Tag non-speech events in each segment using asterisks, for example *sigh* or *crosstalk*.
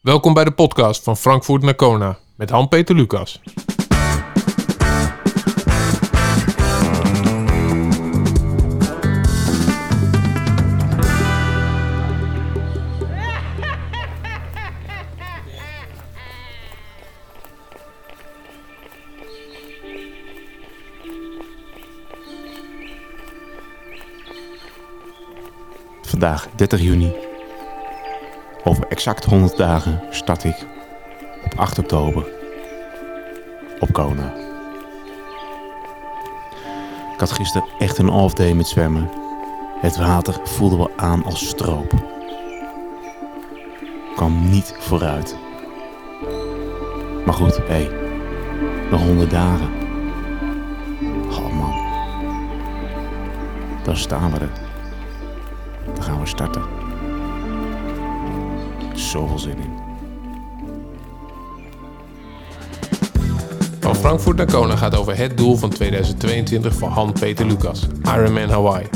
Welkom bij de podcast van Frankfurt naar Kona met Han-Peter Lucas. Vandaag 30 juni. Over exact 100 dagen start ik op 8 oktober op Kona. Ik had gisteren echt een off day met zwemmen. Het water voelde wel aan als stroop. Ik kwam niet vooruit. Maar goed, hé. Hey, nog 100 dagen. Oh man. Dan staan we er. Dan gaan we starten. Zoveel zin in. Van Frankfurt naar Kona gaat over het doel van 2022 voor Han-Peter Lucas, Ironman Hawaii.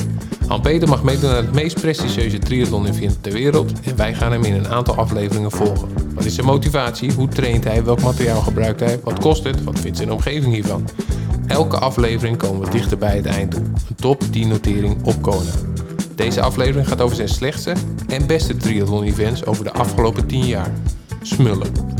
Han-Peter mag meedoen aan het meest prestigieuze triathlon-event ter wereld en wij gaan hem in een aantal afleveringen volgen. Wat is zijn motivatie? Hoe traint hij? Welk materiaal gebruikt hij? Wat kost het? Wat vindt zijn omgeving hiervan? Elke aflevering komen we dichter bij het einddoel. Een top 10 notering op Kona. Deze aflevering gaat over zijn slechtste en beste triathlon-events over de afgelopen 10 jaar. Smullen.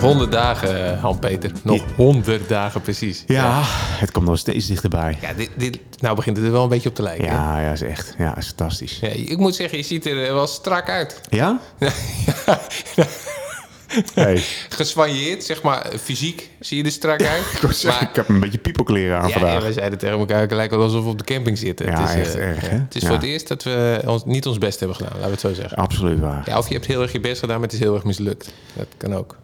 Nog 100 dagen, Han-Peter. Nog 100 dagen precies. Ja, het komt nog steeds dichterbij. Ja, dit, dit, nou begint het er wel een beetje op te lijken. hè? Ja, ja, is echt. Ja, is fantastisch. Ja, ik moet zeggen, je ziet er eh, wel strak uit. Ja? *laughs* Hey, *laughs* Geswanjeerd, zeg maar, eh, fysiek zie je er strak uit. *laughs* ik, zeggen, ik heb een beetje piepelkleren aan ja, vandaag. ja, we zeiden tegen elkaar, het lijkt wel alsof we op de camping zitten. Ja, het is, echt eh, erg, ja, hè? Het is Ja. voor het eerst dat we ons, niet ons best hebben gedaan, laten we het zo zeggen. Absoluut waar. Ja, of je hebt heel erg je best gedaan, maar het is heel erg mislukt. Dat kan ook.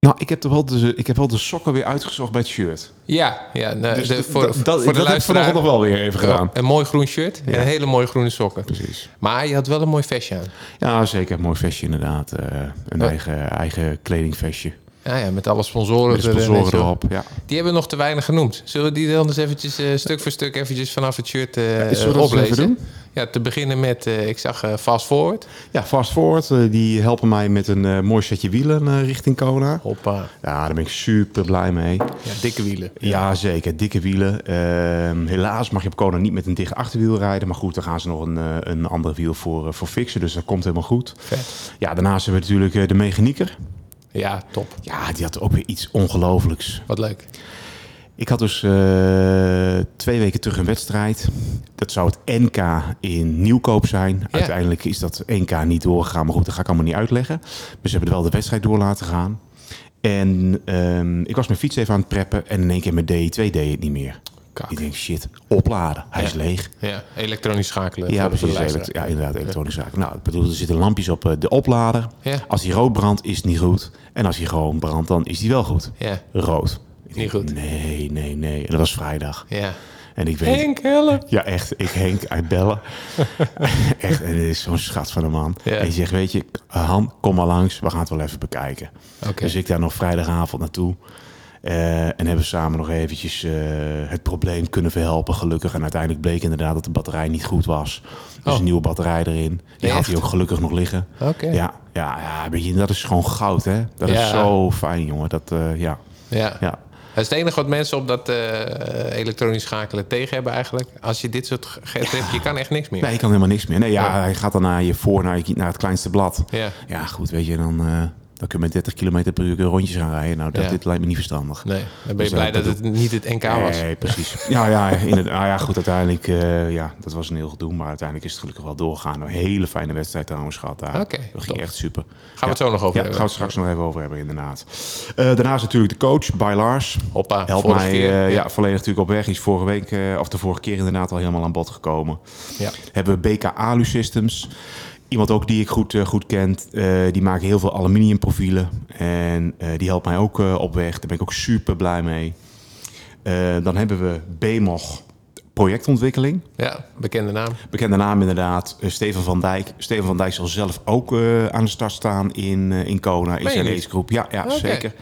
Nou, ik heb, er wel de, ik heb wel de sokken weer uitgezocht bij het shirt. Ja, ja nou, Dus de, voor, dat, voor de dat heb nog wel weer even gedaan. Een mooi groen shirt en Ja. hele mooie groene sokken. Precies. Maar je had wel een mooi vestje aan. Ja, zeker. Een mooi vestje inderdaad. Eh, een Ja. eigen, eigen kledingvestje. Ja, ja met alle sponsoren, Met erop. Ja. Die hebben we nog te weinig genoemd. Zullen we die dan eens eventjes eh, stuk voor stuk eventjes vanaf het shirt dat eens oplezen? doen? Ja, te beginnen met, eh, ik zag Fast Forward. ja, Fast Forward. die helpen mij met een mooi setje wielen richting Kona. Hoppa. Ja, daar ben ik super blij mee. Ja, dikke wielen. Ja, zeker. Dikke wielen. Ehm, helaas mag je op Kona niet met een dicht achterwiel rijden. Maar goed, dan gaan ze nog een, een ander wiel voor, voor fixen. Dus dat komt helemaal goed. Vet. Ja, daarnaast hebben we natuurlijk de mechanieker. Ja, top. Ja, die had ook weer iets ongelooflijks. Wat leuk. Ik had dus eh, twee weken terug een wedstrijd. Dat zou het NK in Nieuwkoop zijn. Ja. Uiteindelijk is dat NK niet doorgegaan. Maar goed, dat ga ik allemaal niet uitleggen. Maar ze hebben wel de wedstrijd door laten gaan. En ehm, ik was mijn fiets even aan het preppen. En in één keer met DI2 deed het niet meer. Kak. Ik denk, shit, opladen. Hij is leeg. Ja, elektronisch schakelen. Ja, precies. elekt- ja, inderdaad, elektronische zaak. Nou, ik bedoel, er zitten lampjes op eh, de oplader. Ja. Als die rood brandt, is het niet goed. En als hij gewoon brandt, dan is die wel goed. Ja, Rood. Ik Niet goed. Nee, nee, nee. En dat was vrijdag. ja. En ik weet... Henk, help. Ja, echt. Ik Henk uitbellen. *laughs* echt, en het is zo'n schat van een man. Ja. En je zegt, weet je, Han, kom maar langs. We gaan het wel even bekijken. Dus ik daar nog vrijdagavond naartoe. Eh, en hebben samen nog eventjes eh, het probleem kunnen verhelpen, gelukkig. En uiteindelijk bleek inderdaad dat de batterij niet goed was. Dus Oh. een nieuwe batterij erin. Die had hij ook gelukkig nog liggen. Oké. Ja, ja, ja weet je, dat is gewoon goud, hè? Dat Ja. is zo fijn, jongen. Dat, eh, ja, Ja. ja. Dat is het enige wat mensen op dat elektronisch schakelen tegen hebben eigenlijk. Als je dit soort hebt, je kan echt niks meer. Nee, je kan helemaal niks meer. Nee, ja, Ja. hij gaat dan naar je voor, naar, je, naar het kleinste blad. Ja. Ja, goed, weet je, dan, dan kun je met 30 km per uur rondjes gaan rijden. Nou, dat, Ja. dit lijkt me niet verstandig. Nee, dan ben je Dus, blij eh, dat dat- het niet het NK was. Nee, precies. *laughs* Ja, ja, inderdaad. Ah, ja, goed, uiteindelijk, eh, ja, dat was een heel gedoe. Maar uiteindelijk is het gelukkig wel doorgegaan. Een hele fijne wedstrijd trouwens gehad daar. Oké, dat ging top. echt super. Gaan we het zo nog over Ja, daar hebben. gaan we het straks nog even over hebben, inderdaad. Eh, daarnaast natuurlijk de coach, By Lars. Hoppa, Helpt mij keer. Ja. volledig natuurlijk op weg. Is vorige week, of de vorige keer inderdaad al helemaal aan bod gekomen. Ja. Hebben we BK Alu Systems. Iemand ook die ik goed, eh, goed kent. Eh, die maken heel veel aluminiumprofielen. En eh, die helpt mij ook op weg. Daar ben ik ook super blij mee. Dan hebben we BMOG projectontwikkeling. Ja, bekende naam. Bekende naam inderdaad, uh, Steven van Dijk. Steven van Dijk zal zelf ook uh, aan de start staan in, uh, in Kona, in zijn racegroep. Ja, ja okay. zeker.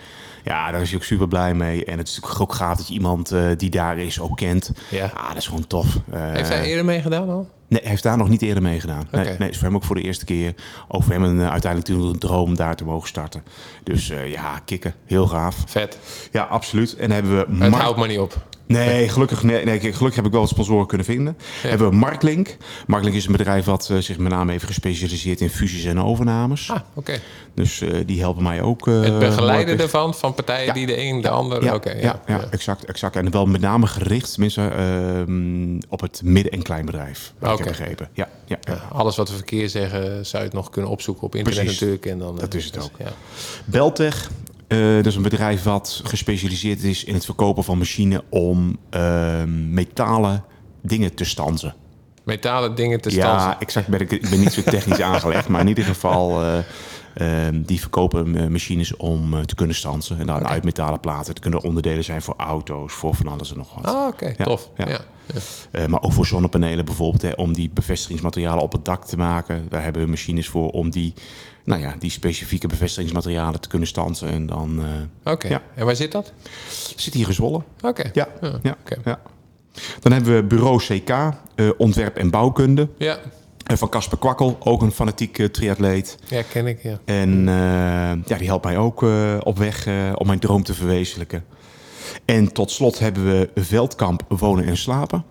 Ja, daar is hij ook super blij mee. En het is natuurlijk ook gaaf dat je iemand die daar is ook kent. Ja. Ah, dat is gewoon tof. Heeft hij eerder meegedaan al? Nee, hij heeft daar nog niet eerder meegedaan. Okay. Nee, nee, is voor hem ook voor de eerste keer. Ook voor hem een, uh, uiteindelijk een droom daar te mogen starten. Dus ja, kicken. Heel gaaf. Vet. Ja, absoluut. En hebben we... Het houdt maar niet op. Nee, gelukkig, nee, nee, gelukkig heb ik wel sponsoren kunnen vinden. Ja. Hebben we Marklink. Marklink is een bedrijf wat uh, zich met name heeft gespecialiseerd in fusies en overnames. Ah, oké. Okay. Dus uh, die helpen mij ook. Uh, het begeleiden ervan, van partijen ja. die de een de ander... Ja, okay, ja, ja, exact, exact. En wel met name gericht, tenminste, op het midden- en kleinbedrijf. Wat okay. begrepen. Ja, ja, ja. alles wat we verkeer zeggen, zou je het nog kunnen opzoeken op internet Precies. natuurlijk. En dan, dat is het ook. Beltech uh, dat is een bedrijf wat gespecialiseerd is in het verkopen van machines om uh, metalen dingen te stanzen. Metalen dingen te stanzen? Ja, exact. Ben ik, ik ben niet zo technisch *laughs* aangelegd, maar in ieder geval... Uh, die verkopen machines om te kunnen stansen. En dan okay. uit metalen platen. Het kunnen onderdelen zijn voor auto's, voor van alles en nog wat. Ah, oké. Okay. Ja, Tof. Ja. ja. Uh, maar ook voor zonnepanelen bijvoorbeeld. Hè, om die bevestigingsmaterialen op het dak te maken. Daar hebben we machines voor om die nou ja, die specifieke bevestigingsmaterialen te kunnen stansen. En dan. Uh, Oké. Okay. Ja. En waar zit dat? Zit hier gezwollen. Oké. Okay. Ja. Ja, ja. Okay. ja. Dan hebben we bureau CK, uh, ontwerp en bouwkunde. Ja. En van Casper Kwakkel, ook een fanatiek uh, triatleet. Ja, ken ik, ja. En ja, die helpt mij ook op weg om mijn droom te verwezenlijken. En tot slot hebben we Veldkamp Wonen en Slapen.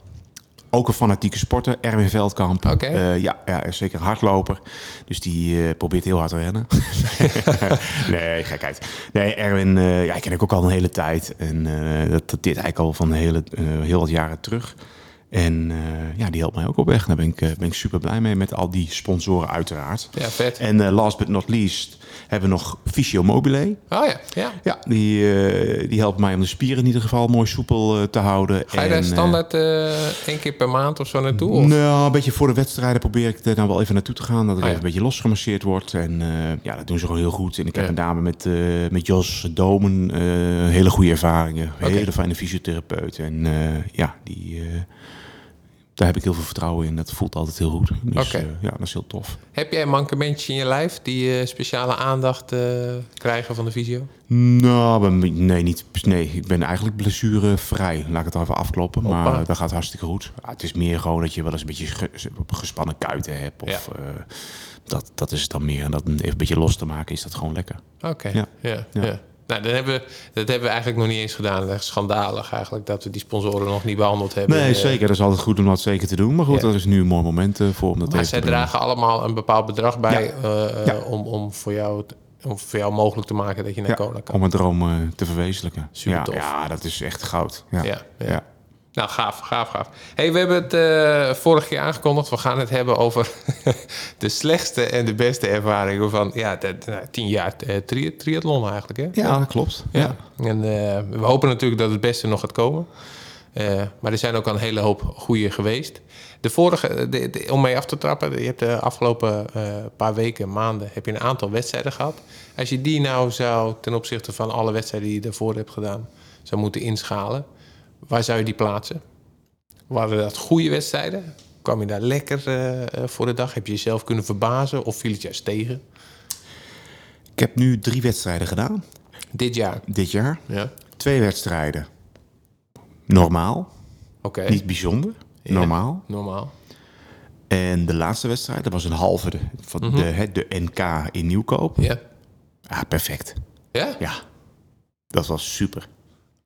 Ook een fanatieke sporter, Erwin Veldkamp. Okay. Uh, ja, ja, zeker hardloper. Dus die uh, probeert heel hard te rennen. *laughs* nee, gekheid. Nee, Erwin, uh, ja, ken ik ook al een hele tijd. En dat dateert eigenlijk al van hele, heel wat jaren terug. En ja, die helpt mij ook op weg. Daar ben ik, ben ik super blij mee met al die sponsoren uiteraard. Ja, vet. En last but not least hebben we nog Fysio Mobile. Oh ja, ja. Ja, die, uh, die helpt mij om de spieren in ieder geval mooi soepel uh, te houden. Ga je daar standaard uh, één keer per maand of zo naartoe? Of? Nou, een beetje voor de wedstrijden probeer ik er nou wel even naartoe te gaan. Dat het oh, even een beetje losgemasseerd wordt. En ja, dat doen ze gewoon heel goed. En ik heb een dame met, met Jos Domen. hele goede ervaringen. Okay. Hele fijne fysiotherapeut. En ja, die daar heb ik heel veel vertrouwen in. Dat voelt altijd heel goed. Dus okay. uh, ja, dat is heel tof. Heb jij mankementjes in je lijf die uh, speciale aandacht uh, krijgen van de visio? Nou, nee, niet, nee, ik ben eigenlijk blessurevrij. Laat ik het even afkloppen. Hoppa. Maar dat gaat hartstikke goed. Ja, het is meer gewoon dat je wel eens een beetje gespannen kuiten hebt. Of ja. dat, dat is het dan meer. En dat even een beetje los te maken is dat gewoon lekker. Oké, okay. ja. Ja, ja. ja. Nou, dat hebben, we, dat hebben we eigenlijk nog niet eens gedaan. Echt schandalig eigenlijk dat we die sponsoren nog niet behandeld hebben. Nee, zeker. Dat is altijd goed om dat zeker te doen. Maar goed, ja. dat is nu een mooi moment uh, voor om dat maar zij te doen. dragen allemaal een bepaald bedrag bij Ja. uh, Ja. om, om, voor jou, om voor jou mogelijk te maken dat je naar Kona kan. om een droom uh, te verwezenlijken. Super ja, tof. ja, dat is echt goud. Ja. Ja. Nou, gaaf, gaaf, gaaf. Hey, we hebben het uh, vorige keer aangekondigd. We gaan het hebben over *laughs* de slechtste en de beste ervaringen van ja, de, de, tien jaar uh, tri triathlon eigenlijk. Hè? ja, dat klopt. Ja. Ja. En uh, we hopen natuurlijk dat het beste nog gaat komen. Uh, maar er zijn ook al een hele hoop goede geweest. De vorige, de, de, om mee af te trappen, je hebt de afgelopen uh, paar weken, maanden, heb je een aantal wedstrijden gehad. Als je die nou zou ten opzichte van alle wedstrijden die je daarvoor hebt gedaan, zou moeten inschalen, waar zou je die plaatsen? Waren dat goede wedstrijden? Kwam je daar lekker uh, voor de dag? Heb je jezelf kunnen verbazen of viel het juist tegen? Ik heb nu drie wedstrijden gedaan. Dit jaar? Dit jaar. Ja. Twee wedstrijden. Normaal. Oké. Okay. Niet bijzonder. Ja, Normaal. Normaal. En de laatste wedstrijd, dat was een halve de, van Mhm. de, NK in Nieuwkoop. Ja. Ja, perfect. Ja? Ja, dat was super.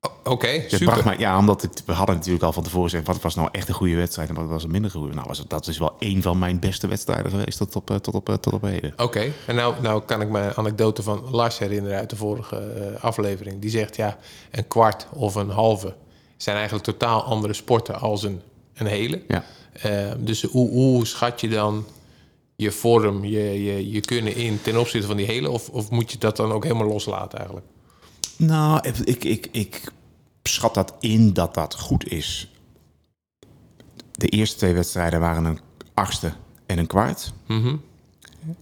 O- Oké, super. ja, omdat het, we hadden natuurlijk al van tevoren gezegd... wat was nou echt een goede wedstrijd en wat was een minder goede. Nou, was dat is wel een van mijn beste wedstrijden geweest tot op, eh, tot op, eh, tot op heden. Oké, en nou, nou kan ik me een anekdote van Lars herinneren uit de vorige eh, aflevering. Die zegt ja, een kwart of een halve zijn eigenlijk totaal andere sporten als een, een hele. Ja. Dus hoe, hoe schat je dan je vorm, je, je, je kunnen in ten opzichte van die hele? Of, of moet je dat dan ook helemaal loslaten eigenlijk? Nou, ik, ik, ik schat dat in dat dat goed is. De eerste twee wedstrijden waren een achtste en een kwart. Mhm.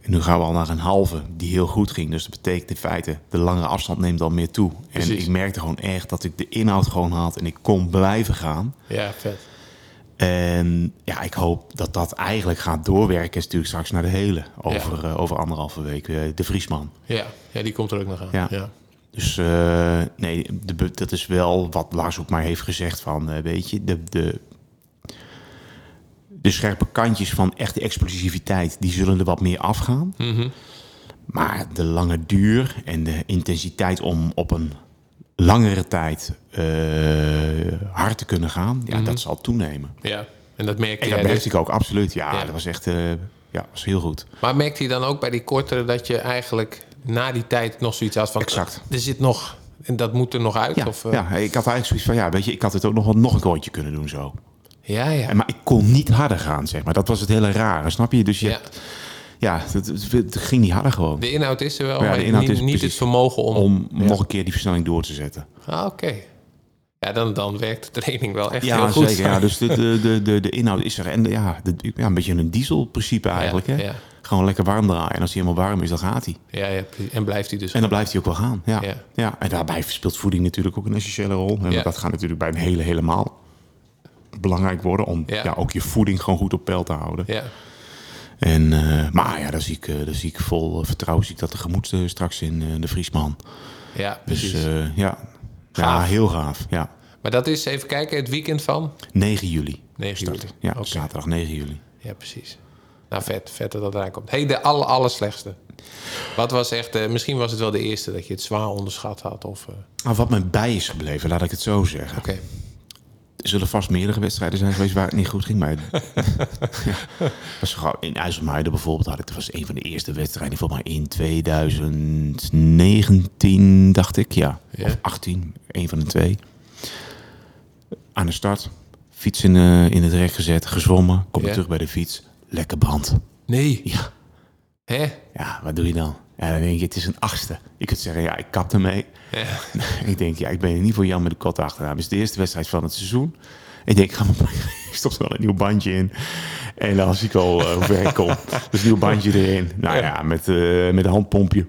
En nu gaan we al naar een halve die heel goed ging. Dus dat betekent in feite, de lange afstand neemt dan meer toe. Precies. En ik merkte gewoon echt dat ik de inhoud gewoon had en ik kon blijven gaan. Ja, vet. En ja, ik hoop dat dat eigenlijk gaat doorwerken. Is natuurlijk straks naar de hele over, eh, over anderhalve week. eh, de Vriesman. Ja. ja, die komt er ook nog aan. Ja. ja. Dus eh, nee, de, dat is wel wat Lars ook maar heeft gezegd van, eh, weet je, de, de, de scherpe kantjes van echte explosiviteit, die zullen er wat meer afgaan. Mhm. Maar de lange duur en de intensiteit om op een langere tijd eh, hard te kunnen gaan, ja, dat zal toenemen. ja. En dat merkte En dat merkte dus. ik ook, absoluut. Ja, Ja. dat was echt, ja, was heel goed. Maar merkte je dan ook bij die kortere dat je eigenlijk na die tijd nog zoiets had van... Exact. Er zit nog... En dat moet er nog uit? Ja, of, eh? ja, ik had eigenlijk zoiets van, ja, weet je, ik had het ook nog wel nog een rondje kunnen doen zo. ja, ja. En, maar ik kon niet harder gaan, zeg maar. Dat was het hele rare, snap je? Dus je, Ja. ja, het, ging niet harder gewoon. De inhoud is er wel, Ja, maar de inhoud niet, is niet het vermogen om... Om nog een keer die versnelling door te zetten. Ah, oké. Ja, dan, dan werkt de training wel echt Ja, heel goed. zeker. Ja, dus de, de, de, de, inhoud is er. En de, ja, de, ja, een beetje een diesel-principe eigenlijk. Ja, hè? Gewoon lekker warm draaien. En als hij helemaal warm is, dan gaat hij. Ja, ja, en blijft hij dus. En dan blijft hij ook wel gaan. Ja. Ja. Ja. En daarbij speelt voeding natuurlijk ook een essentiële rol. En Ja. dat gaat natuurlijk bij een hele helemaal belangrijk worden. Om Ja. ook je voeding gewoon goed op peil te houden. Ja, En, eh, maar ja, daar zie, ik, eh, daar zie ik vol eh, vertrouwen zie ik dat tegemoet eh, straks in de Vriesman. ja, Dus precies. eh, ja. ja, heel gaaf. Ja. maar dat is, even kijken, het weekend van? 9 juli 9 start. juli. Ja, Oké. zaterdag 9 juli. Ja, precies. Nou, vet. Vet dat dat eraan komt. hey, de aller, aller slechtste. Wat was echt... eh, misschien was het wel de eerste dat je het zwaar onderschat had. Of, Maar wat mij bij is gebleven, laat ik het zo zeggen. Oké. Er zullen vast meerdere wedstrijden zijn geweest waar het niet goed ging. Maar *laughs* ja, was gewoon in IJsselmuiden bijvoorbeeld had ik. Dat was een van de eerste wedstrijden. Volgens mij in 2019, dacht ik. Ja. Ja. Of 18, een van de twee. Aan de start. Fiets in, eh, in het recht gezet. Gezwommen. Kom ik Ja. terug bij de fiets. Lekker brand. Nee. Ja. Hè? Ja, wat doe je dan? Ja, dan denk je, het is een achtste. Je kunt zeggen, ja, ik kap ermee. Ja. *laughs* ik denk, ja, ik ben er niet voor Jan met de kot achteraan. Het is de eerste wedstrijd van het seizoen. Ik denk, ik ga maar ik stop er wel een nieuw bandje in. En dan zie ik al eh, hoe ver ik kom. Dus nieuw bandje erin. Nou ja, met, eh, met een handpompje. Een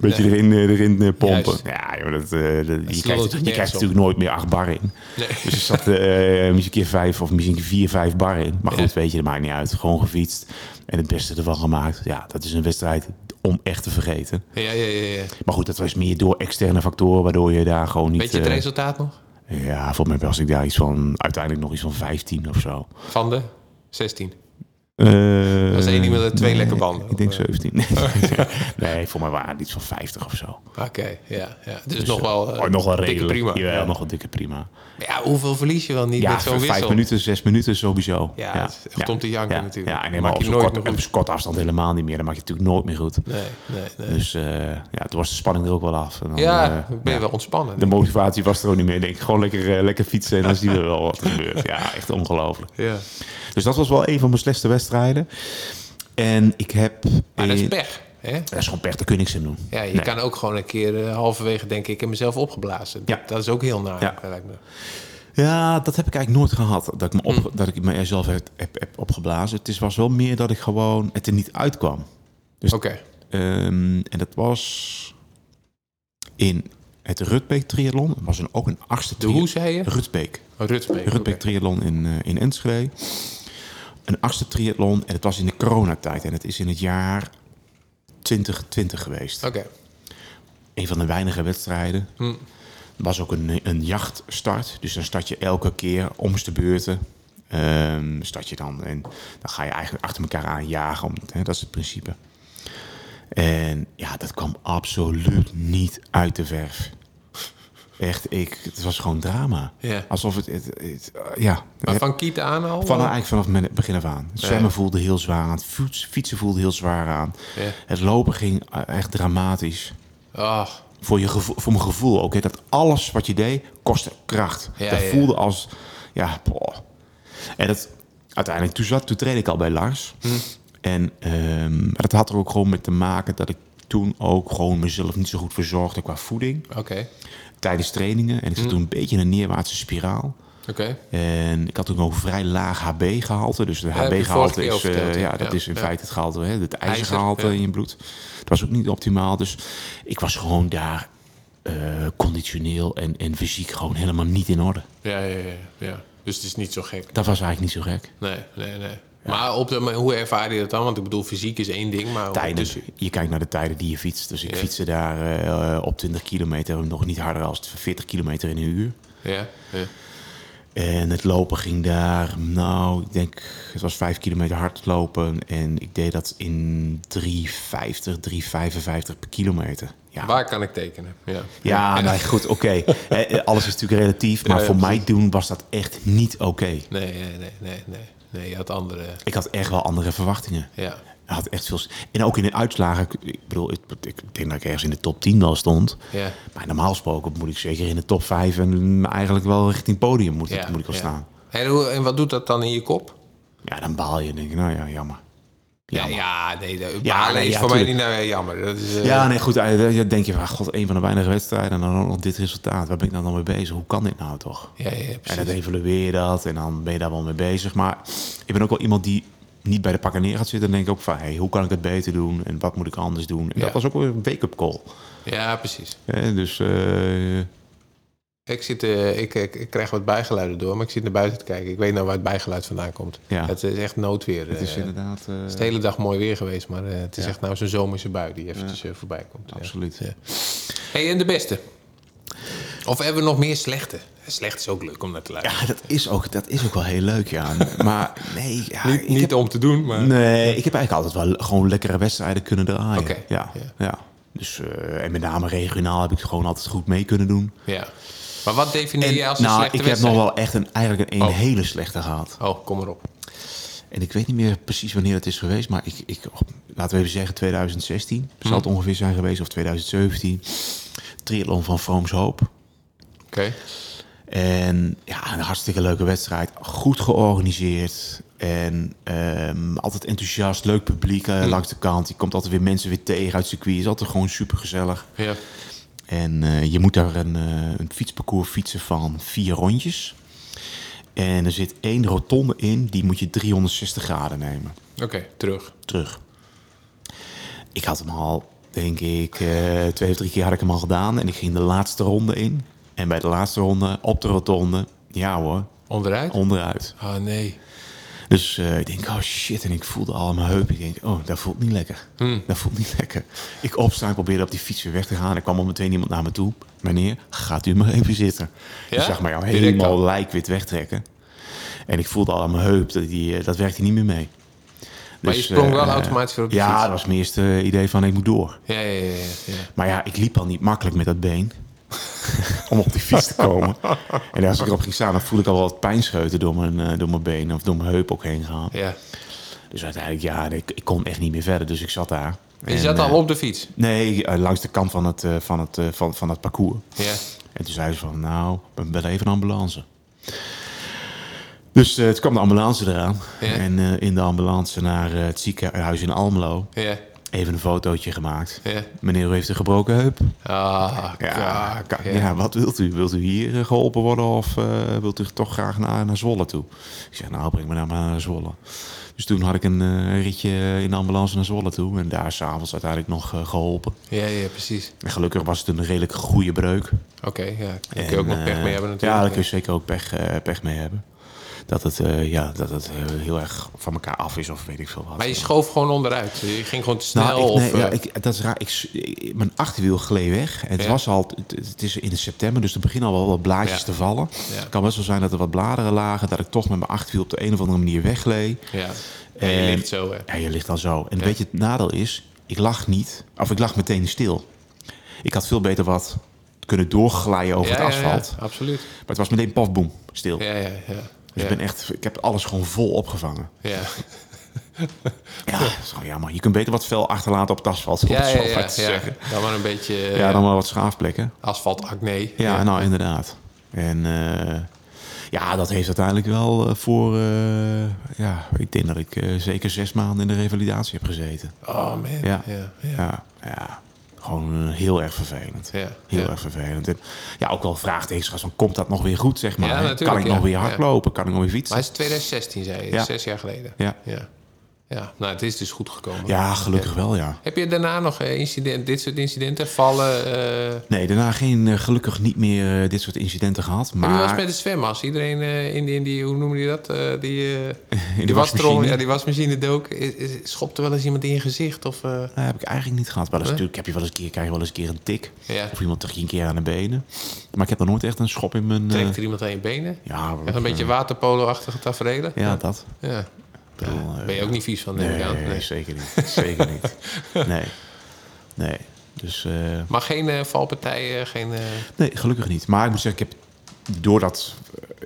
beetje Ja. erin, eh, erin pompen. Juist. Ja, joh, dat, dat- je, krijgt, je krijgt natuurlijk nooit meer acht bar in. Nee. Dus er zat misschien een keer vijf of misschien vier, vijf bar in. Maar goed, Ja. weet je, dat maakt niet uit. Gewoon gefietst en het beste ervan gemaakt. Ja, dat is een wedstrijd om echt te vergeten. Ja, ja, ja, ja. Maar goed, dat was meer door externe factoren, waardoor je daar gewoon niet... Weet je het resultaat nog? Ja, volgens mij was ik daar iets van, uiteindelijk nog iets van 15 of zo. Van de 16. Eh, Dat is één iemand met twee nee, lekke banden. Ik denk Of, eh? 17. *laughs* Nee, nee voor mij waren het iets van 50 of zo. Oké, ja, ja. Dus, nog wel, eh, oh, nog wel dikke redelijk. prima. Jawel, ja. nog wel dikke prima. Maar ja, hoeveel verlies je wel niet Ja, met zo'n voor wissel? vijf minuten, zes minuten sowieso. Ja, het is echt om te janken ja. natuurlijk. Ja, en helemaal maak op zo'n kort, korte afstand helemaal niet meer. Dan maak je het natuurlijk nooit meer goed. Nee, nee, nee. Dus eh, ja, toen was de spanning er ook wel af. En dan, ja, eh, ben je ja. wel ontspannen. De motivatie was er ook niet meer. Ik denk, gewoon lekker, eh, lekker fietsen en dan zie je wel wat er gebeurt. Ja, *laughs* echt ongelooflijk. ja. Dus dat was wel een van mijn slechtste wedstrijden. En ik heb... Maar dat is pech. Hè? dat is gewoon pech, dat kun je niks aan doen. Ja, je Nee. kan ook gewoon een keer eh, halverwege denken, ik heb mezelf opgeblazen. Ja. Dat is ook heel naar, Ja. lijkt me. Ja, dat heb ik eigenlijk nooit gehad. Dat ik, me Mm. op, dat ik mezelf heb, heb, heb opgeblazen. Het is, was wel meer dat ik gewoon het er niet uitkwam. Dus, Oké, ehm, en dat was in het Rutbeek triathlon. Dat was een, ook een achtste de hoe zei je? Rutbeek. Oh, Rutsbeek. Rutbeek oké. triathlon in, eh, in Enschede. Een achtste triathlon en het was in de coronatijd. En het is in het jaar 2020 geweest. Oké. Een van de weinige wedstrijden. Hm. Er was ook een, een jachtstart. Dus dan start je elke keer om de beurten. Ehm, start je dan en dan ga je eigenlijk achter elkaar aan jagen. Om, hè, dat is het principe. En ja, dat kwam absoluut niet uit de verf. Echt, ik, het was gewoon drama. Alsof het, het, het- uh, ja. Maar van Kiet aan al? Van eigenlijk vanaf het begin af aan. Het zwemmen voelde heel zwaar aan. Het fietsen voelde heel zwaar aan. Het lopen ging uh, echt dramatisch. Ach, Voor, je gevoel, voor mijn gevoel ook. hè, Dat alles wat je deed, kostte kracht. Ja, dat ja, voelde als... Ja, boah. En dat, uiteindelijk, toen, zat, toen trainde ik al bij Lars. Hm. En ehm, dat had er ook gewoon mee te maken dat ik toen ook gewoon mezelf niet zo goed verzorgde qua voeding. oké. Tijdens trainingen. En ik zat toen een beetje in een neerwaartse spiraal. Oké. En ik had toen ook een vrij laag HB-gehalte. Dus vorige HB-gehalte is, eh, ja, ja. dat is in ja. feite het gehalte, hè, het IJzer, ijzergehalte ja. in je bloed. Het was ook niet optimaal. Dus ik was gewoon daar eh, conditioneel en, en fysiek gewoon helemaal niet in orde. Ja, ja, ja, ja. Dus het is niet zo gek. Dat was eigenlijk niet zo gek. Nee, nee, nee. Maar op de, maar hoe ervaar je dat dan? Want ik bedoel, fysiek is één ding, maar... Tijden. Dus, Je kijkt naar de tijden die je fietst. Dus ik Ja. fietste daar eh, op 20 kilometer nog niet harder als 40 kilometer in een uur. ja, ja. En het lopen ging daar, nou, ik denk, het was 5 kilometer hardlopen. En ik deed dat in 3,50, 3,55 per kilometer. Ja, Waar kan ik tekenen? Ja, ja, nou goed, oké. *laughs* Eh, Alles is natuurlijk relatief, maar Ja, voor mij doen was dat echt niet oké. Nee, nee, nee, nee, nee. Nee, je had andere... Ik had echt wel andere verwachtingen. Ja, Ik had echt veel... En ook in de uitslagen, ik- bedoel, ik, ik denk dat ik ergens in de top 10 wel stond. ja. Maar normaal gesproken moet ik zeker in de top 5 en eigenlijk wel richting podium moet, ja, moet ik wel ja. staan. En, hoe, en wat doet dat dan in je kop? Ja, dan baal je en denk ik, nou ja, jammer. Ja, ja nee, de, Ja, nee, is ja, voor mij niet nou, jammer. Dat is, eh, Ja, nee, goed. eh, Dan denk je van, god, een van de weinige wedstrijden en dan ook nog dit resultaat. Waar ben ik nou dan mee bezig? Hoe kan dit nou toch? ja, ja, En dan evalueer je dat en dan ben je daar wel mee bezig. Maar ik ben ook wel iemand die niet bij de pakken neer gaat zitten. Dan denk ik ook van, hey, hoe kan ik het beter doen? En wat moet ik anders doen? En dat was ook weer een wake-up call. Ja, precies. Hè, dus eh, Ik, zit, eh, ik, ik, ik krijg wat bijgeluiden door, maar ik zit naar buiten te kijken. Ik weet nou waar het bijgeluid vandaan komt. Ja. Het is echt noodweer. het is eh. inderdaad... eh, Het is de hele dag mooi weer geweest, maar het is Ja. echt nou zo'n zomerse bui die eventjes voorbij komt. Absoluut. Ja. Hey, en de beste? Of hebben we nog meer slechte? Slecht is ook leuk om naar te luisteren. Ja, dat is, ook, dat is ook wel heel leuk, ja. *laughs* Maar nee, ja, niet niet heb- om te doen, maar... Nee, ik heb eigenlijk altijd wel gewoon lekkere wedstrijden kunnen draaien. Oké, Ja, ja. ja. Dus, en met name regionaal heb ik gewoon altijd goed mee kunnen doen. Ja. Maar wat definieer je als een nou, slechte ik heb nog wel echt een, eigenlijk een, Oh. hele slechte gehad. Oh, kom erop. En ik weet niet meer precies wanneer het is geweest, maar ik, ik, laten we even zeggen 2016 zal Hm. het ongeveer zijn geweest, of 2017. Triathlon van Vrooms Hoop. Oké. En ja, een hartstikke leuke wedstrijd. Goed georganiseerd. En ehm, altijd enthousiast. Leuk publiek eh, langs de kant. Je komt altijd weer mensen weer tegen uit het circuit. is altijd gewoon super gezellig. Ja. En eh, je moet daar een, eh, een fietsparcours fietsen van vier rondjes. En er zit één rotonde in. Die moet je 360 graden nemen. Oké, terug. Terug. Ik had hem al, denk ik, eh, twee of drie keer had ik hem al gedaan. En ik ging de laatste ronde in. En bij de laatste ronde op de rotonde, ja hoor, Onderuit? onderuit. Oh, nee. Dus eh, ik denk, oh shit. En ik voelde al mijn heup. Ik denk, oh, dat voelt niet lekker. Dat voelt niet lekker. Ik opstaan, ik probeerde op die fiets weer weg te gaan. Er kwam al meteen iemand naar me toe. Meneer, gaat u maar even zitten. Ja? Je zag mij al helemaal al? lijkwit wegtrekken. En ik voelde al aan mijn heup, dat, die, eh, dat werkte niet meer mee. Maar je Dus, sprong wel eh, automatisch weer op de Ja, fiets? dat was mijn eerste idee van, ik moet door. Ja, ja. ja, ja. Maar ja, ik liep al niet makkelijk met dat been. *laughs* om op die fiets te komen. En als ik erop ging staan, dan voelde ik al wat pijnscheuten door mijn, eh, door mijn been of door mijn heup ook heen gaan. ja. Dus uiteindelijk, ja, ik, ik kon echt niet meer verder. Dus ik zat daar. Je En, zat eh, al op de fiets? Nee, eh, langs de kant van het, eh, van het, eh, van, van het parcours. Ja. En toen zei ze van, nou, we bellen even een ambulance. Dus eh, toen kwam de ambulance eraan. Ja. En eh, in de ambulance naar eh, het ziekenhuis in Almelo. Ja. Even een fotootje gemaakt. Ja. Meneer, u heeft een gebroken heup. Ah, Ja, kak, ja. wat wilt u? Wilt u hier eh, geholpen worden of eh, wilt u toch graag naar, naar Zwolle toe? Ik zeg, nou, breng me nou maar naar Zwolle. Dus toen had ik een eh, ritje in de ambulance naar Zwolle toe. En daar s'avonds uiteindelijk nog eh, geholpen. Ja, ja, precies. En gelukkig was het een redelijk goede breuk. Oké, ja. Daar kun je En, ook nog pech mee hebben natuurlijk. Ja, daar kun je zeker ook pech, pech mee hebben. Dat het, eh, ja, dat het eh, heel erg van elkaar af is of weet ik veel wat. Maar je schoof gewoon onderuit. Je ging gewoon te snel. Nou, ik, nee, of, ja, eh, ik, dat is raar. Ik, mijn achterwiel gleed weg. En het Ja. was al, het, het is in september, dus er beginnen al wel wat blaadjes Ja. te vallen. Het kan best wel zijn dat er wat bladeren lagen, dat ik toch met mijn achterwiel op de een of andere manier wegleed. ja. En je En- ligt zo, hè. Ja, je ligt dan zo. En weet je, het nadeel is, ik lag niet, of ik lag meteen stil. Ik had veel beter wat kunnen doorglijden over ja, het asfalt. Ja, ja, absoluut. Maar het was meteen pafboom, stil. Ja, ja, ja. Dus ik ben echt, ik heb alles gewoon vol opgevangen. Ja, *laughs* Ja, dat is gewoon jammer. Je kunt beter wat vel achterlaten op het asfalt, ja, het ja, ja, maar te ja. zeggen. Dan maar een beetje eh, Ja, dan wel wat schaafplekken. asfaltacne. Ja, nou inderdaad. En eh, ja, dat heeft uiteindelijk wel eh, voor... eh, ja, ik denk dat ik eh, zeker zes maanden in de revalidatie heb gezeten. Oh man. Ja, ja, ja. Gewoon eh, heel erg vervelend. Ja, Heel ja. erg vervelend. En ja, ook wel vraagtekens gehad van, komt dat nog weer goed, zeg maar? Ja, kan ik nog weer hardlopen? Kan ik nog weer fietsen? Maar het is 2016, zei je. Zes jaar geleden. Ja. ja. Ja, nou, het is dus goed gekomen. Ja, gelukkig wel, ja. Heb je daarna nog eh, incident, dit soort incidenten, vallen? eh Nee, daarna geen, eh, gelukkig niet meer dit soort incidenten gehad. Maar... Was met de zwemmas? Iedereen in, die, in die, hoe noem je dat? Die, *laughs* in die wasstrom, ja, ja, die wasmachine dook. Is, is, schopte wel eens iemand in je gezicht? Of, dat heb ik eigenlijk niet gehad. Wel eens, natuurlijk heb je wel eens een keer, krijg je wel eens een keer een tik. ja. Of iemand trekt je een keer aan de benen. Maar ik heb nog nooit echt een schop in mijn... Trekt er iemand aan je benen? ja, Echt een beetje waterpolo-achtige tafereelen? Ja, dat. ja. Bedoel, eh, Ben je ook niet vies van, neem Nee, ik aan? Nee. zeker niet. Zeker niet. *laughs* Nee. Nee. Dus... eh, Maar geen eh, valpartijen, geen... Nee, gelukkig niet. Maar ik moet zeggen, ik heb door dat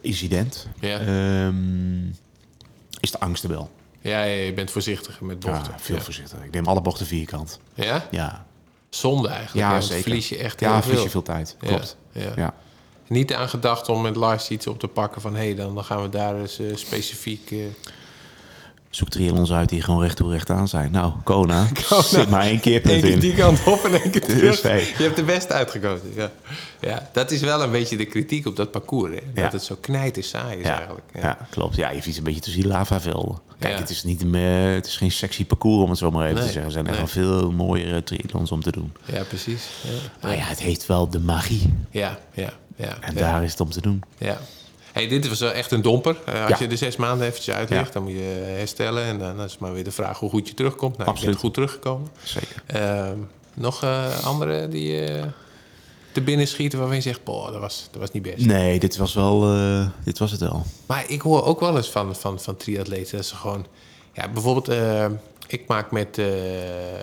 incident Ja. ehm, is de angst er wel. Ja, ja, je bent voorzichtiger met bochten. Ja, veel voorzichtiger. Ik neem alle bochten vierkant. Ja? Ja, Zonde eigenlijk. ja zeker. verlies je echt ja, heel verlies je veel tijd. Ja, Klopt. Ja. Niet aan gedacht om met Lars iets op te pakken van... hé, hey, dan, dan gaan we daar eens specifiek... Zoek triathlons uit die gewoon recht toe recht aan zijn. Nou, Kona, *laughs* zit maar één keer punt in. die kant op en één keer *laughs* terug. Dus, hey. Je hebt de beste uitgekozen. Ja. ja, dat is wel een beetje de kritiek op dat parcours. Hè? Ja. Dat het zo knijter saai is Ja, eigenlijk. ja. klopt. Ja, je fietst een beetje tussen die lavavelden. Kijk, Ja. het, is niet, meer- het is geen sexy parcours, om het zo maar even Nee, te zeggen. Er zijn echt nee. wel veel mooiere triathlons om te doen. Ja, precies. Ja, Maar ja, het heeft wel de magie. ja, ja. ja, En ja. daar is het om te doen. Ja. Hey, dit was wel echt een domper. Eh, als Ja. je de zes maanden eventjes uitlegt, Ja. dan moet je herstellen. En dan is maar weer de vraag hoe goed je terugkomt. Nou, je Absoluut. bent goed teruggekomen. Zeker. Ehm, nog eh, andere die eh, te binnen schieten waarvan je zegt... Boah, dat was, dat was niet best. Nee, dit was wel, dit was het wel. Maar ik hoor ook wel eens van, van, van triatleten dat ze gewoon... Ja, bijvoorbeeld, eh, ik maak met eh,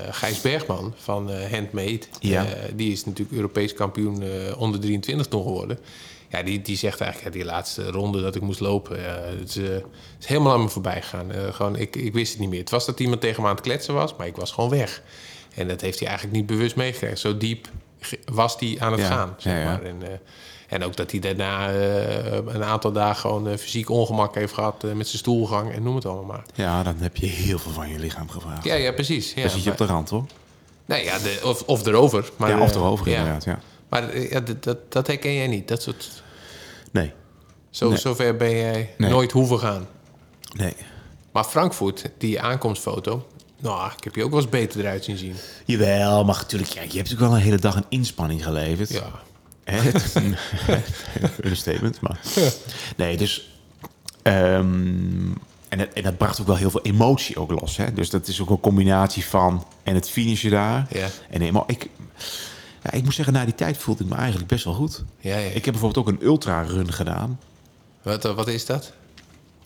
Gijs Bergman van eh, Handmade. Ja. Eh, die is natuurlijk Europees kampioen onder 23 toen geworden. Ja, die, die zegt eigenlijk, ja, die laatste ronde dat ik moest lopen... het, is, is helemaal aan me voorbij gegaan. Gewoon, ik, ik wist het niet meer. Het was dat iemand tegen me aan het kletsen was, maar ik was gewoon weg. En dat heeft hij eigenlijk niet bewust meegekregen. Zo diep was hij aan het Ja, gaan, zeg ja, ja. maar. En, en ook dat hij daarna eh, een aantal dagen gewoon eh, fysiek ongemak heeft gehad eh, met zijn stoelgang en noem het allemaal maar. Ja, dan heb je heel veel van je lichaam gevraagd. Ja, ja, precies. Ja, dan zit je op de rand, hoor. Nee, ja, de, of, of erover. Maar, ja, of erover ja. inderdaad, ja. Maar ja, dat, dat, herken jij niet. Dat soort, Nee, zo, Nee. Zover ben jij Nee. nooit hoeven gaan. nee. Maar Frankfurt, die aankomstfoto... Nou, ik heb je ook wel eens beter eruit zien zien. Jawel, maar natuurlijk, ja, je hebt natuurlijk wel een hele dag een inspanning geleverd. Ja? *laughs* een statement, maar... Nee, dus... ehm, en, het, en dat bracht ook wel heel veel emotie ook los. Hè? Dus dat is ook een combinatie van... En het finishen daar. Ja. En emo- ik, ja, ik moet zeggen, na die tijd voelde ik me eigenlijk best wel goed. ja, ja. Ik heb bijvoorbeeld ook een ultra-run gedaan. Wat, wat is dat?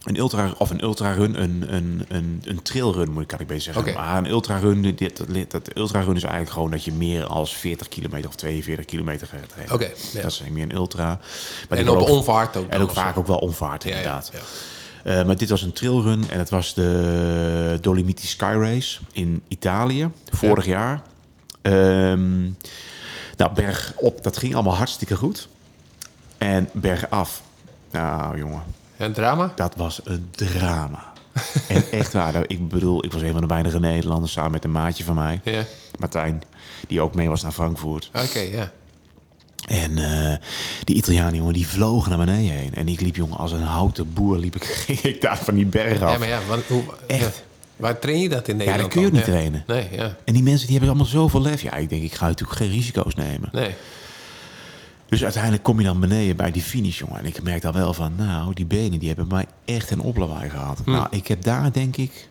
Een ultra, of een ultrarun, een, een, een, een trailrun moet ik, kan ik beter zeggen. Oké. Maar een ultrarun, dit, dat, dat ultrarun is eigenlijk gewoon dat je meer als 40 kilometer of 42 kilometer gaat rijden. Oké, ja. Dat is meer een ultra. Maar En op ook- onvaart ook. En ook vaak ook wel onvaart, ja, inderdaad. ja. Eh, maar dit was een trailrun en het was de Dolomiti Sky Race in Italië, vorig jaar. Ehm, nou, bergop, dat ging allemaal hartstikke goed. En bergaf, nou jongen, Een drama? dat was een drama. *laughs* en echt waar, nou, ik bedoel, ik was een van de weinige Nederlanders samen met een maatje van mij, Ja. Martijn, die ook mee was naar Frankfurt. Oké, ja. En eh, die Italianen, jongen, die vlogen naar beneden heen. En ik liep, jongen, als een houten boer, liep ik, *laughs* ging ik daar van die berg af. Ja, maar ja, want, hoe, Echt. ja. Waar train je dat in Nederland? dat kun je ook niet Ja. trainen. Nee, ja. En die mensen die hebben allemaal zoveel lef. Ja, ik denk, ik ga natuurlijk geen risico's nemen. Nee. Dus uiteindelijk kom je dan beneden bij die finish, jongen. En ik merk dan wel van, nou, die benen, die hebben mij echt een oplawaai gehad. Nou, ik heb daar, denk ik,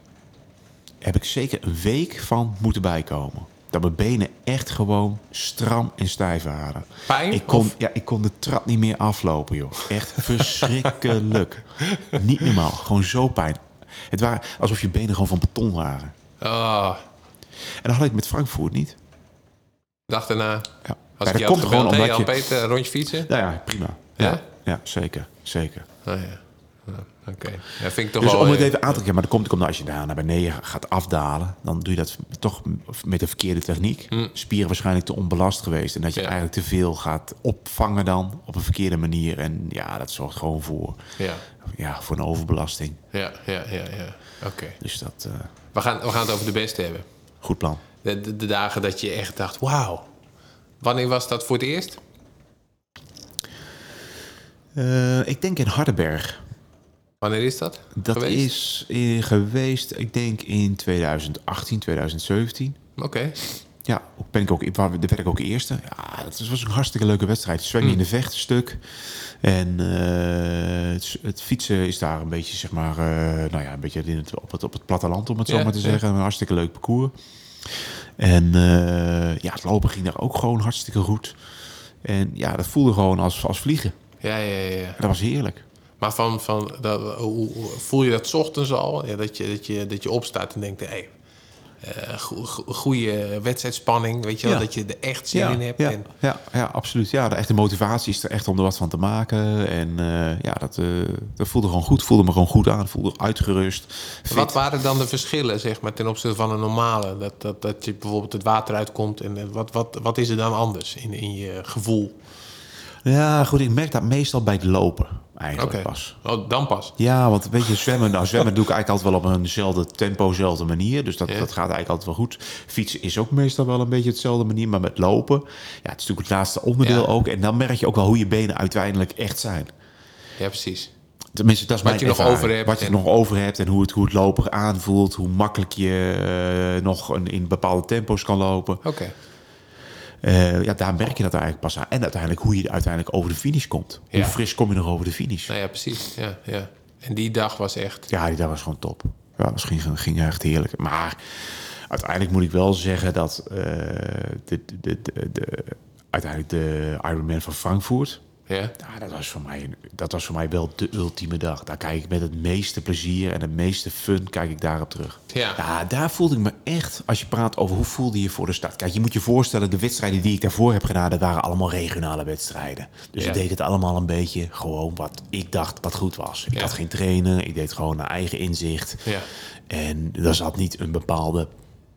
heb ik zeker een week van moeten bijkomen. Dat mijn benen echt gewoon stram en stijf waren. Pijn? Ik kon, Of- ja, ik kon de trap niet meer aflopen, joh. Echt verschrikkelijk. *laughs* niet normaal. Gewoon zo pijn. Het waren alsof je benen gewoon van beton waren. Oh, En dat had ik met Frankfurt niet. dag daarna. Ja. Als Ja, dat komt gewoon hey, omdat je... Peter, een rondje fietsen? Ja, ja, prima. Ja? Ja, ja zeker. zeker. Oh, ja. Ja, Oké. Ja, vind ik toch Dus om het eh, even aan te maar dat komt omdat als je daar naar beneden gaat afdalen, dan doe je dat toch met de verkeerde techniek. Spieren waarschijnlijk te onbelast geweest. En dat je Hm. Ja. eigenlijk te veel gaat opvangen dan op een verkeerde manier. En ja, dat zorgt gewoon voor, Ja, ja, voor een overbelasting. ja, ja, ja. ja. Oké. Dus dat, eh, We, gaan, we gaan het over de beste hebben. goed plan. De, de, de dagen dat je echt dacht, wauw. Wanneer was dat voor het eerst? Eh, ik denk in Hardenberg. Wanneer is dat? Dat geweest? is eh, geweest, ik denk in 2018, 2017. Oké. Ja, ook ben ik ook, waar, daar werd ik ook eerste. Ja, dat was een hartstikke leuke wedstrijd. Zwemmen Mm. in de vechtstuk. En eh, het, het fietsen is daar een beetje, zeg maar, nou ja, een beetje in het, op, het, op het platteland, om het zo Ja, maar te ja. zeggen. Een hartstikke leuk parcours. En eh, ja, het lopen ging daar ook gewoon hartstikke goed. En ja, dat voelde gewoon als, als vliegen. Ja, ja, ja. Dat was heerlijk. Maar van, van dat, hoe, voel je dat 's ochtends al? Ja, dat, je, dat, je, dat je opstaat en denkt, hé, hey, goede wedstrijdspanning, weet je wel? Ja. Dat je er echt zin ja, in hebt. Ja, En, ja, ja, absoluut. Ja, de echte motivatie is er echt om er wat van te maken. En eh, ja, dat, eh, dat voelde gewoon goed. Voelde me gewoon goed aan. Voelde uitgerust. Fit. wat waren dan de verschillen, zeg maar, ten opzichte van een normale? Dat, dat, dat je bijvoorbeeld het water uitkomt en eh, wat, wat, wat is er dan anders in, in je gevoel? Ja, goed. Ik merk dat meestal bij het lopen eigenlijk pas. oh, dan pas. Ja, want weet je, zwemmen, nou, zwemmen doe ik eigenlijk altijd wel op eenzelfde tempo, dezelfde manier. Dus dat, Ja. dat gaat eigenlijk altijd wel goed. Fietsen is ook meestal wel een beetje hetzelfde manier, maar met lopen, ja, het is natuurlijk het laatste onderdeel Ja. ook. En dan merk je ook wel hoe je benen uiteindelijk echt zijn. Ja, precies. Tenminste, dat is Wat mijn je nog over hebt Wat je en- nog over hebt en hoe het, hoe het lopen aanvoelt. Hoe makkelijk je eh, nog een, in bepaalde tempo's kan lopen. Oké. Eh, ja, daar merk je dat eigenlijk pas aan. En uiteindelijk hoe je uiteindelijk over de finish komt. Ja. Hoe fris kom je nog over de finish? Nou ja, precies. Ja, ja. En die dag was echt... Ja, die dag was gewoon top. Ja, dat ging, ging echt heerlijk. Maar uiteindelijk moet ik wel zeggen dat eh, de, de, de- uiteindelijk de Ironman van Frankfurt... Ja, Ja, dat, was voor mij, dat was voor mij wel de ultieme dag. Daar kijk ik met het meeste plezier en het meeste fun kijk ik daarop terug. Ja. daar voelde ik me echt, als je praat over hoe voelde je je voor de start. Kijk, je moet je voorstellen, de wedstrijden die ik daarvoor heb gedaan, dat waren allemaal regionale wedstrijden. Dus Ja. ik deed het allemaal een beetje gewoon wat ik dacht wat goed was. Ik Ja. had geen trainen, ik deed gewoon naar eigen inzicht. Ja. En er zat niet een bepaalde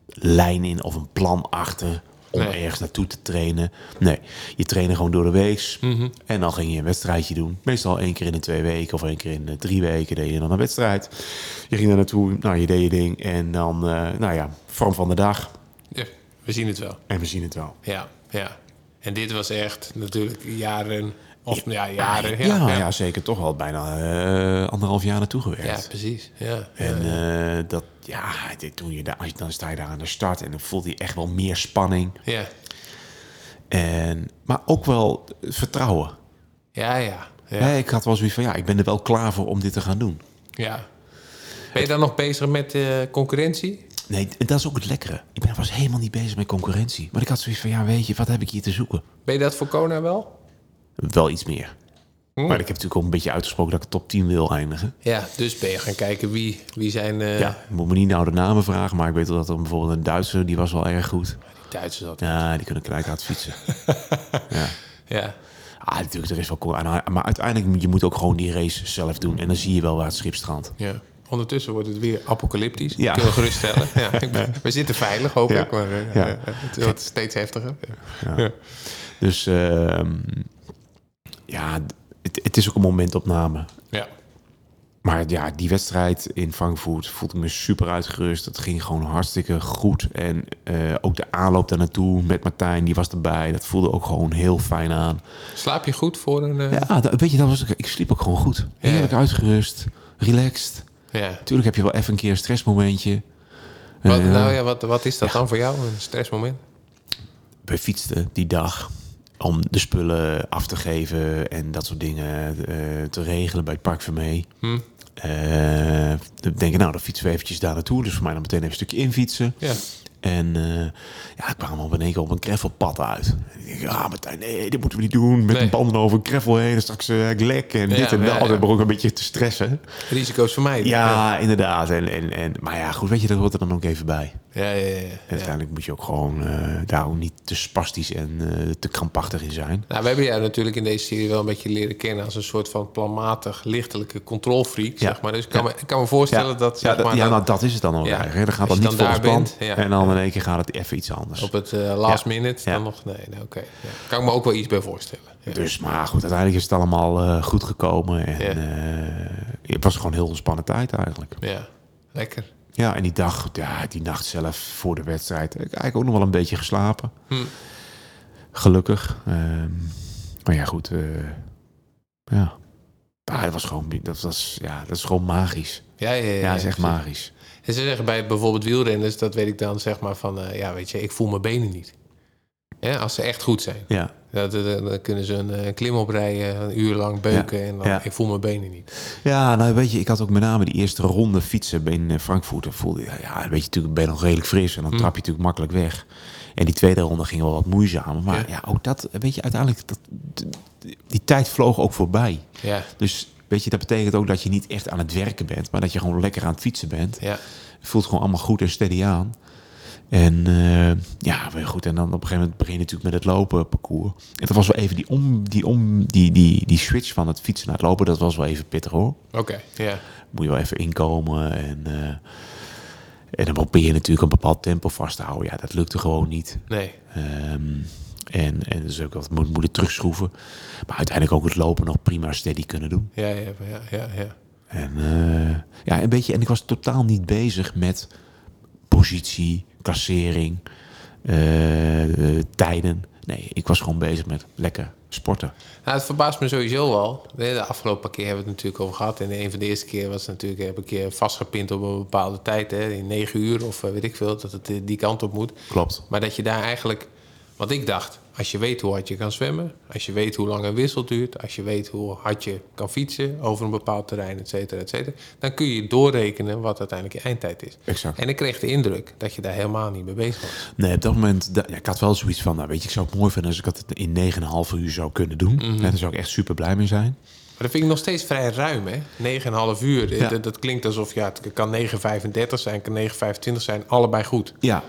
lijn in of een plan achter om Nee. ergens naartoe te trainen. Nee, je trainde gewoon door de week. Mhm. En dan ging je een wedstrijdje doen. Meestal één keer in de twee weken of één keer in de drie weken deed je dan een wedstrijd. Je ging daar naartoe, nou je deed je ding. En dan, eh, nou ja, vorm van de dag. ja, we zien het wel. En we zien het wel. Ja, ja. En dit was echt natuurlijk jaren... Of ja, jaren. ja, Ja, ja, ja. zeker toch wel bijna eh, anderhalf jaar naartoe gewerkt. Ja, precies. Ja. En eh, dat, ja, dit, toen je daar, als dan sta je daar aan de start en dan voelde je echt wel meer spanning. Ja, En, maar ook wel vertrouwen. ja, ja. ja. Ja, ik had wel zoiets van, ja, ik ben er wel klaar voor om dit te gaan doen. ja. Ben je dan nog bezig met eh, concurrentie? Nee, dat is ook het lekkere. Ik ben, was helemaal niet bezig met concurrentie. Maar ik had zoiets van, ja, weet je, wat heb ik hier te zoeken? Ben je dat voor Kona wel? Wel iets meer. Hmm. Maar ik heb natuurlijk ook een beetje uitgesproken dat ik top 10 wil eindigen. Ja, dus ben je gaan kijken wie, wie zijn eh Ja, moet me niet nou de namen vragen, maar ik weet wel dat er bijvoorbeeld een Duitser, die was wel erg goed. die Duitsers dat. Ja, die kunnen gelijk hard fietsen. *laughs* ja. Ja. Ah, natuurlijk, er is wel cool. Maar uiteindelijk moet je moet ook gewoon die race zelf doen. En dan zie je wel waar het schip strandt. ja. Ondertussen wordt het weer apocalyptisch. Ja. Kunnen we geruststellen. Ja, ik ben- we zitten veilig, hoop Ja. ik. Maar eh, Ja. eh, het wordt steeds heftiger. Ja. Ja. Dus ehm, ja, het, het is ook een momentopname. ja. Maar ja, die wedstrijd in Frankfurt voelde ik me super uitgerust. Het ging gewoon hartstikke goed. En eh, ook de aanloop daar naartoe met Martijn, die was erbij. Dat voelde ook gewoon heel fijn aan. Slaap je goed voor een... eh, Ja, dat, weet je, dat was, ook- ik sliep ook gewoon goed. Ja. Heerlijk uitgerust, relaxed. ja. Tuurlijk heb je wel even een keer een stressmomentje. Wat, Eh, nou ja, wat, wat is dat dan voor jou? Een stressmoment? we fietsten die dag om de spullen af te geven en dat soort dingen eh, te regelen bij het Park Vermee. Hm? Eh, dan denk ik, nou, dan fietsen we eventjes daar naartoe. Dus voor mij dan meteen even een stukje infietsen. Ja. En eh, ja, ik kwam op in één keer op een gravelpad uit. En ik Martijn, nee, dit moeten we niet doen. Met Nee. een banden over een gravel heen. En straks eh, ik lek en Ja, dit en ja, dat. ja. Dat begon ook een beetje te stressen. Risico's vermijden. Ja, inderdaad. En, en, en, maar ja, goed, weet je, dat hoort er dan ook even bij. Ja, ja, ja. ja. Uiteindelijk moet je ook gewoon eh, daar ook niet te spastisch en eh, te krampachtig in zijn. Nou, we hebben jou natuurlijk in deze serie wel een beetje leren kennen als een soort van planmatig, lichtelijke controlfreak, Ja. zeg maar. Dus ik kan, me, ik kan me voorstellen dat, zeg dat, maar, ja nou, dat is het dan al. Ja. Dan gaat dat niet volgens plan. En dan in één keer gaat het even iets anders. op het eh, last Ja. minute dan nog... Nee, nee oké. Kan ik me ook wel iets bij voorstellen. Dus, maar goed, uiteindelijk is het allemaal eh, goed gekomen. En eh, het was gewoon een heel ontspannen tijd eigenlijk. Ja, lekker. Ja, en die dag, ja, die nacht zelf voor de wedstrijd, heb ik eigenlijk ook nog wel een beetje geslapen. Hm. Gelukkig. Ehm, maar ja, goed. eh, ja. Ah, dat was gewoon, dat was, ja, dat is gewoon magisch. Ja, ja, ja. Ja, dat is echt magisch. En ze zeggen bij bijvoorbeeld wielrenners, dat weet ik dan zeg maar van, eh, ja weet je, ik voel mijn benen niet. Ja, als ze echt goed zijn. Ja, dan- dan kunnen ze een eh, klim oprijden, een uur lang beuken Ja, en dan, ja. ik voel mijn benen niet. ja nou weet je, ik had ook met name die eerste ronde fietsen in eh, Frankfurt. Voelde ja, weet je, natuurlijk ben je nog redelijk fris en dan trap je natuurlijk makkelijk weg. En die tweede ronde ging wel wat moeizamer. Maar Ja. ja, ook dat, weet je, uiteindelijk, dat, die tijd vloog ook voorbij. Ja, Dus weet je, dat betekent ook dat je niet echt aan het werken bent, maar dat je gewoon lekker aan het fietsen bent. ja. Het voelt gewoon allemaal goed en steady aan. En eh, ja, weer goed. En dan op een gegeven moment begin je natuurlijk met het lopen parcours. En dat was wel even die, om, die, om, die, die, die switch van het fietsen naar het lopen. Dat was wel even pittig hoor. Oké, ja. Moet je wel even inkomen. En, eh, en dan probeer je natuurlijk een bepaald tempo vast te houden. Ja, dat lukte gewoon niet. Nee. Ehm, en, en dus ook wat moet, moeten terugschroeven. Maar uiteindelijk ook het lopen nog prima steady kunnen doen. Ja, ja, ja, ja. ja. En eh, ja, een beetje. En ik was totaal niet bezig met positie, klassering, eh, eh, tijden. Nee, ik was gewoon bezig met lekker sporten. Nou, het verbaast me sowieso al. De afgelopen keer hebben we het natuurlijk over gehad. En een van de eerste keer was natuurlijk... heb ik keer vastgepind op een bepaalde tijd. Hè, in negen uur of eh, weet ik veel. Dat het eh, die kant op moet. Klopt. Maar dat je daar eigenlijk... Want ik dacht, als je weet hoe hard je kan zwemmen... als je weet hoe lang een wissel duurt... als je weet hoe hard je kan fietsen over een bepaald terrein, et cetera, et cetera... dan kun je doorrekenen wat uiteindelijk je eindtijd is. Exact. En ik kreeg de indruk dat je daar helemaal niet mee bezig was. Nee, op dat moment, da- ja, ik had wel zoiets van, nou weet je, ik zou het mooi vinden als ik dat in 9,5 uur zou kunnen doen. Mhm. En daar zou ik echt super blij mee zijn. Maar dat vind ik nog steeds vrij ruim, hè? 9,5 uur. Ja. Dat, dat klinkt alsof ja, het kan 9,35 zijn, kan 9,25 zijn, allebei goed. Ja.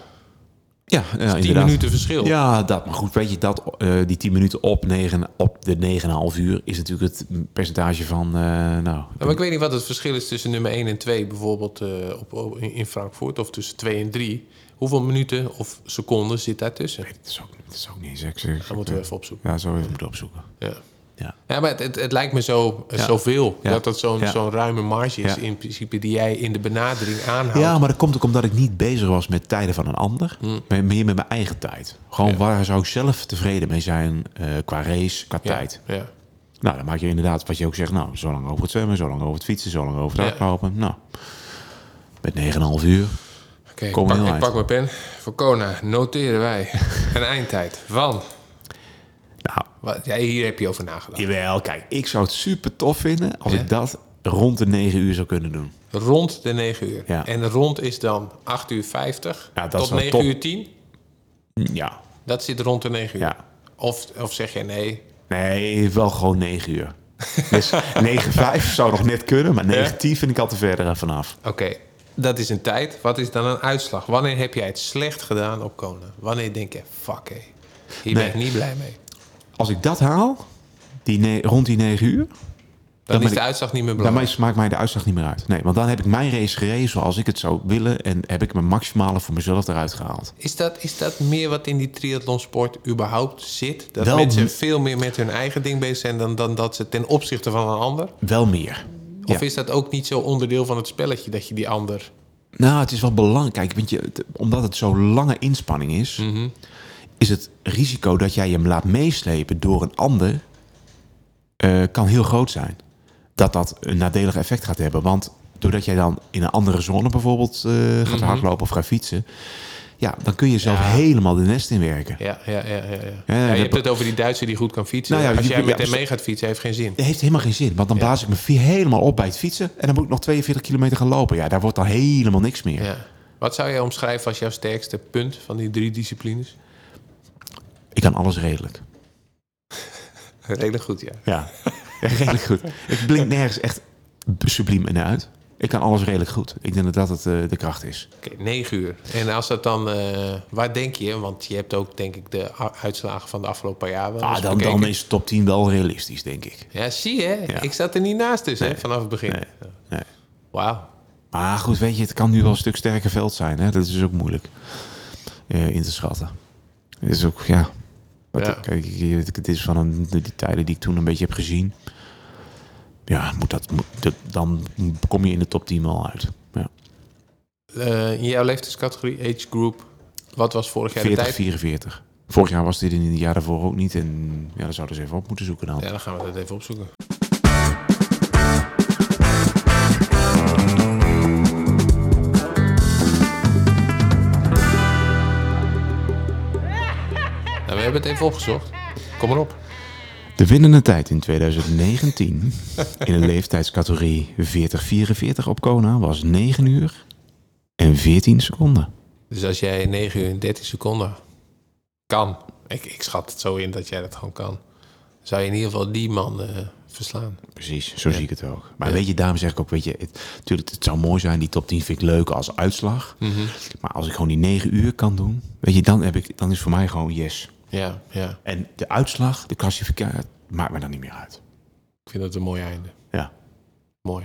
Ja, ja 10 inderdaad. minuten verschil. Ja, dat. Maar goed, weet je, dat, eh, die 10 minuten op, 9, op de 9,5 uur is natuurlijk het percentage van, eh, nou... Ja, maar ik weet niet wat het verschil is tussen nummer 1 en 2, bijvoorbeeld eh, op, in Frankfurt, of tussen 2 en 3. Hoeveel minuten of seconden zit daartussen? Dat is ook, dat is ook niet eens. Zeg, Dat moeten we even opzoeken. Ja, zo even moeten opzoeken. Ja. Ja. Ja, maar het, het, het lijkt me zo, Ja. zoveel. Ja. Dat dat zo'n Ja. zo'n ruime marge is in principe die jij in de benadering aanhoudt. Ja, maar dat komt ook omdat ik niet bezig was met tijden van een ander. Maar meer met mijn eigen tijd. Gewoon waar zou ik zelf tevreden mee zijn eh, qua race, qua tijd. Ja. Nou, dan maak je inderdaad wat je ook zegt. Nou, zo lang over het zwemmen, zo lang over het fietsen, zo lang over het hardlopen. Nou, met 9,5 uur. Oké, ik, pak, ik pak mijn pen. Voor Kona noteren wij *laughs* een eindtijd van... Nou, Wat, ja, hier heb je over nagedacht. jawel, kijk, ik zou het super tof vinden als Ja. ik dat rond de 9 uur zou kunnen doen. Rond de 9 uur. Ja. En rond is dan 8 uur 50 Ja, dat tot is wel 9 top. uur 10. Ja, Dat zit rond de 9 uur. ja. Of, of zeg je nee, Nee, wel gewoon 9 uur. *laughs* Dus 9,5 zou nog net kunnen, maar 9,10 vind ik al te ver er vanaf. oké, dat is een tijd. Wat is dan een uitslag? Wanneer heb jij het slecht gedaan op Kona? Wanneer denk je, fuck hé, hier ben ik niet blij mee. Als ik dat haal, die rond die 9 uur, Dan, is de ik- uitslag niet meer dan belangrijk. maakt mij de uitslag niet meer uit. Nee, want dan heb ik mijn race gereden zoals ik het zou willen en heb ik mijn maximale voor mezelf eruit gehaald. Is dat, is dat meer wat in die triathlonsport überhaupt zit? Dat Wel mensen veel meer met hun eigen ding bezig zijn... dan, dan dat ze ten opzichte van een ander? Wel meer. Of Ja. is dat ook niet zo onderdeel van het spelletje... dat je die ander... Nou, het is wel belangrijk. Kijk, je, omdat het zo'n lange inspanning is, is het risico dat jij hem laat meeslepen door een ander eh, kan heel groot zijn. Dat dat een nadelig effect gaat hebben. Want doordat jij dan in een andere zone bijvoorbeeld eh, gaat hardlopen of gaat fietsen, ja, dan kun je zelf Ja. helemaal de nest in werken. Ja, ja, ja, ja. ja. Je hebt het over die Duitser die goed kan fietsen. Nou ja, Als jij met hem mee gaat fietsen, heeft geen zin. Dat heeft helemaal geen zin, want dan blaas ik me helemaal op bij het fietsen en dan moet ik nog 42 kilometer gaan lopen. Ja, daar wordt dan helemaal niks meer. Ja. Wat zou jij omschrijven als jouw sterkste punt van die drie disciplines? Ik kan alles redelijk. *laughs* Redelijk goed, ja. Ja, redelijk goed. Ik blink nergens echt subliem in uit. Ik kan alles redelijk goed. Ik denk dat dat het, eh, de kracht is. Oké, negen uur. En als dat dan... eh, waar denk je? Want je hebt ook, denk ik, de uitslagen van de afgelopen paar jaar wel Ah, dan, bekeken. dan is top 10 wel realistisch, denk ik. Ja, zie je. Ja. Ik zat er niet naast dus, hè, vanaf het begin. Nee. Nee. Wauw. Maar goed, weet je, het kan nu wel een stuk sterker veld zijn. Hè? Dat is ook moeilijk eh, in te schatten. Het is ook, ja... Wat, Ja. Kijk, het is van een, de, die tijden die ik toen een beetje heb gezien. Ja, moet dat, moet, dat- dan kom je in de top 10 wel uit. Ja. Eh, in jouw leeftijdscategorie, age group, wat was vorig jaar 40, de tijd? 44. Vorig jaar was dit in het jaar daarvoor ook niet. En ja, dan zouden ze even op moeten zoeken dan. Ja, dan gaan we dat even opzoeken. Hebben het even opgezocht. Kom maar op. De winnende tijd in 2019 in de leeftijdscategorie 40-44 op Kona was 9 uur en 14 seconden. Dus als jij 9 uur en 13 seconden kan, ik, ik schat het zo in dat jij dat gewoon kan, zou je in ieder geval die man eh, verslaan. Precies, zo Ja. zie ik het ook. Maar Ja. weet je, daarom zeg ik ook, weet je, het, tuurlijk, het zou mooi zijn, die top 10 vind ik leuk als uitslag. Mhm. Maar als ik gewoon die 9 uur kan doen, weet je, dan, heb ik, dan is voor mij gewoon yes. Ja, ja. En de uitslag, de klassificatie, maakt me dan niet meer uit. Ik vind dat een mooi einde. Ja. Mooi.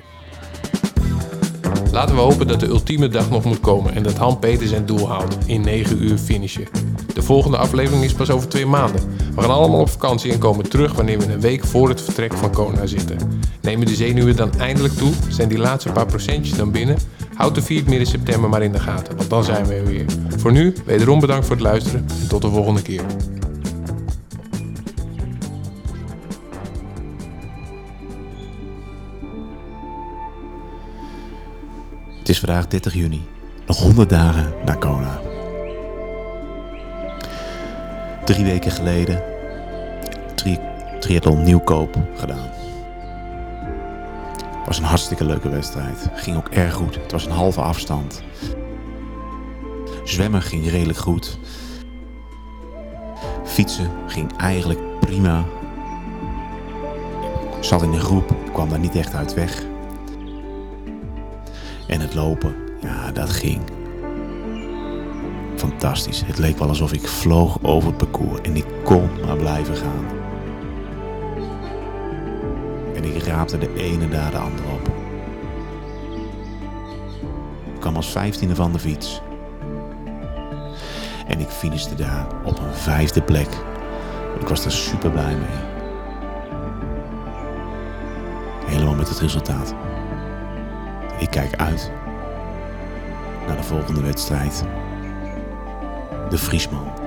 Laten we hopen dat de ultieme dag nog moet komen en dat Han Peter zijn doel haalt in 9 uur finishen. De volgende aflevering is pas over twee maanden. We gaan allemaal op vakantie en komen terug wanneer we een week voor het vertrek van Kona zitten. Nemen de zenuwen dan eindelijk toe? Zijn die laatste paar procentjes dan binnen? Houd de 4 midden september maar in de gaten, want dan zijn we er weer. Voor nu, wederom bedankt voor het luisteren en tot de volgende keer. Het is vandaag 30 juni, nog 100 dagen naar Kona. Drie weken geleden, tri triathlon Nieuwkoop gedaan. Het was een hartstikke leuke wedstrijd. Ging ook erg goed. Het was een halve afstand. Zwemmen ging redelijk goed. Fietsen ging eigenlijk prima. Ik zat in een groep, kwam daar niet echt uit weg. En het lopen, ja, dat ging. Fantastisch. Het leek wel alsof ik vloog over het parcours en ik kon maar blijven gaan. En ik raapte de ene na de andere op. Ik kwam als vijftiende van de fiets. En ik finishte daar op een vijfde plek. Ik was er super blij mee. Helemaal met het resultaat. Ik kijk uit naar de volgende wedstrijd. De Friesman.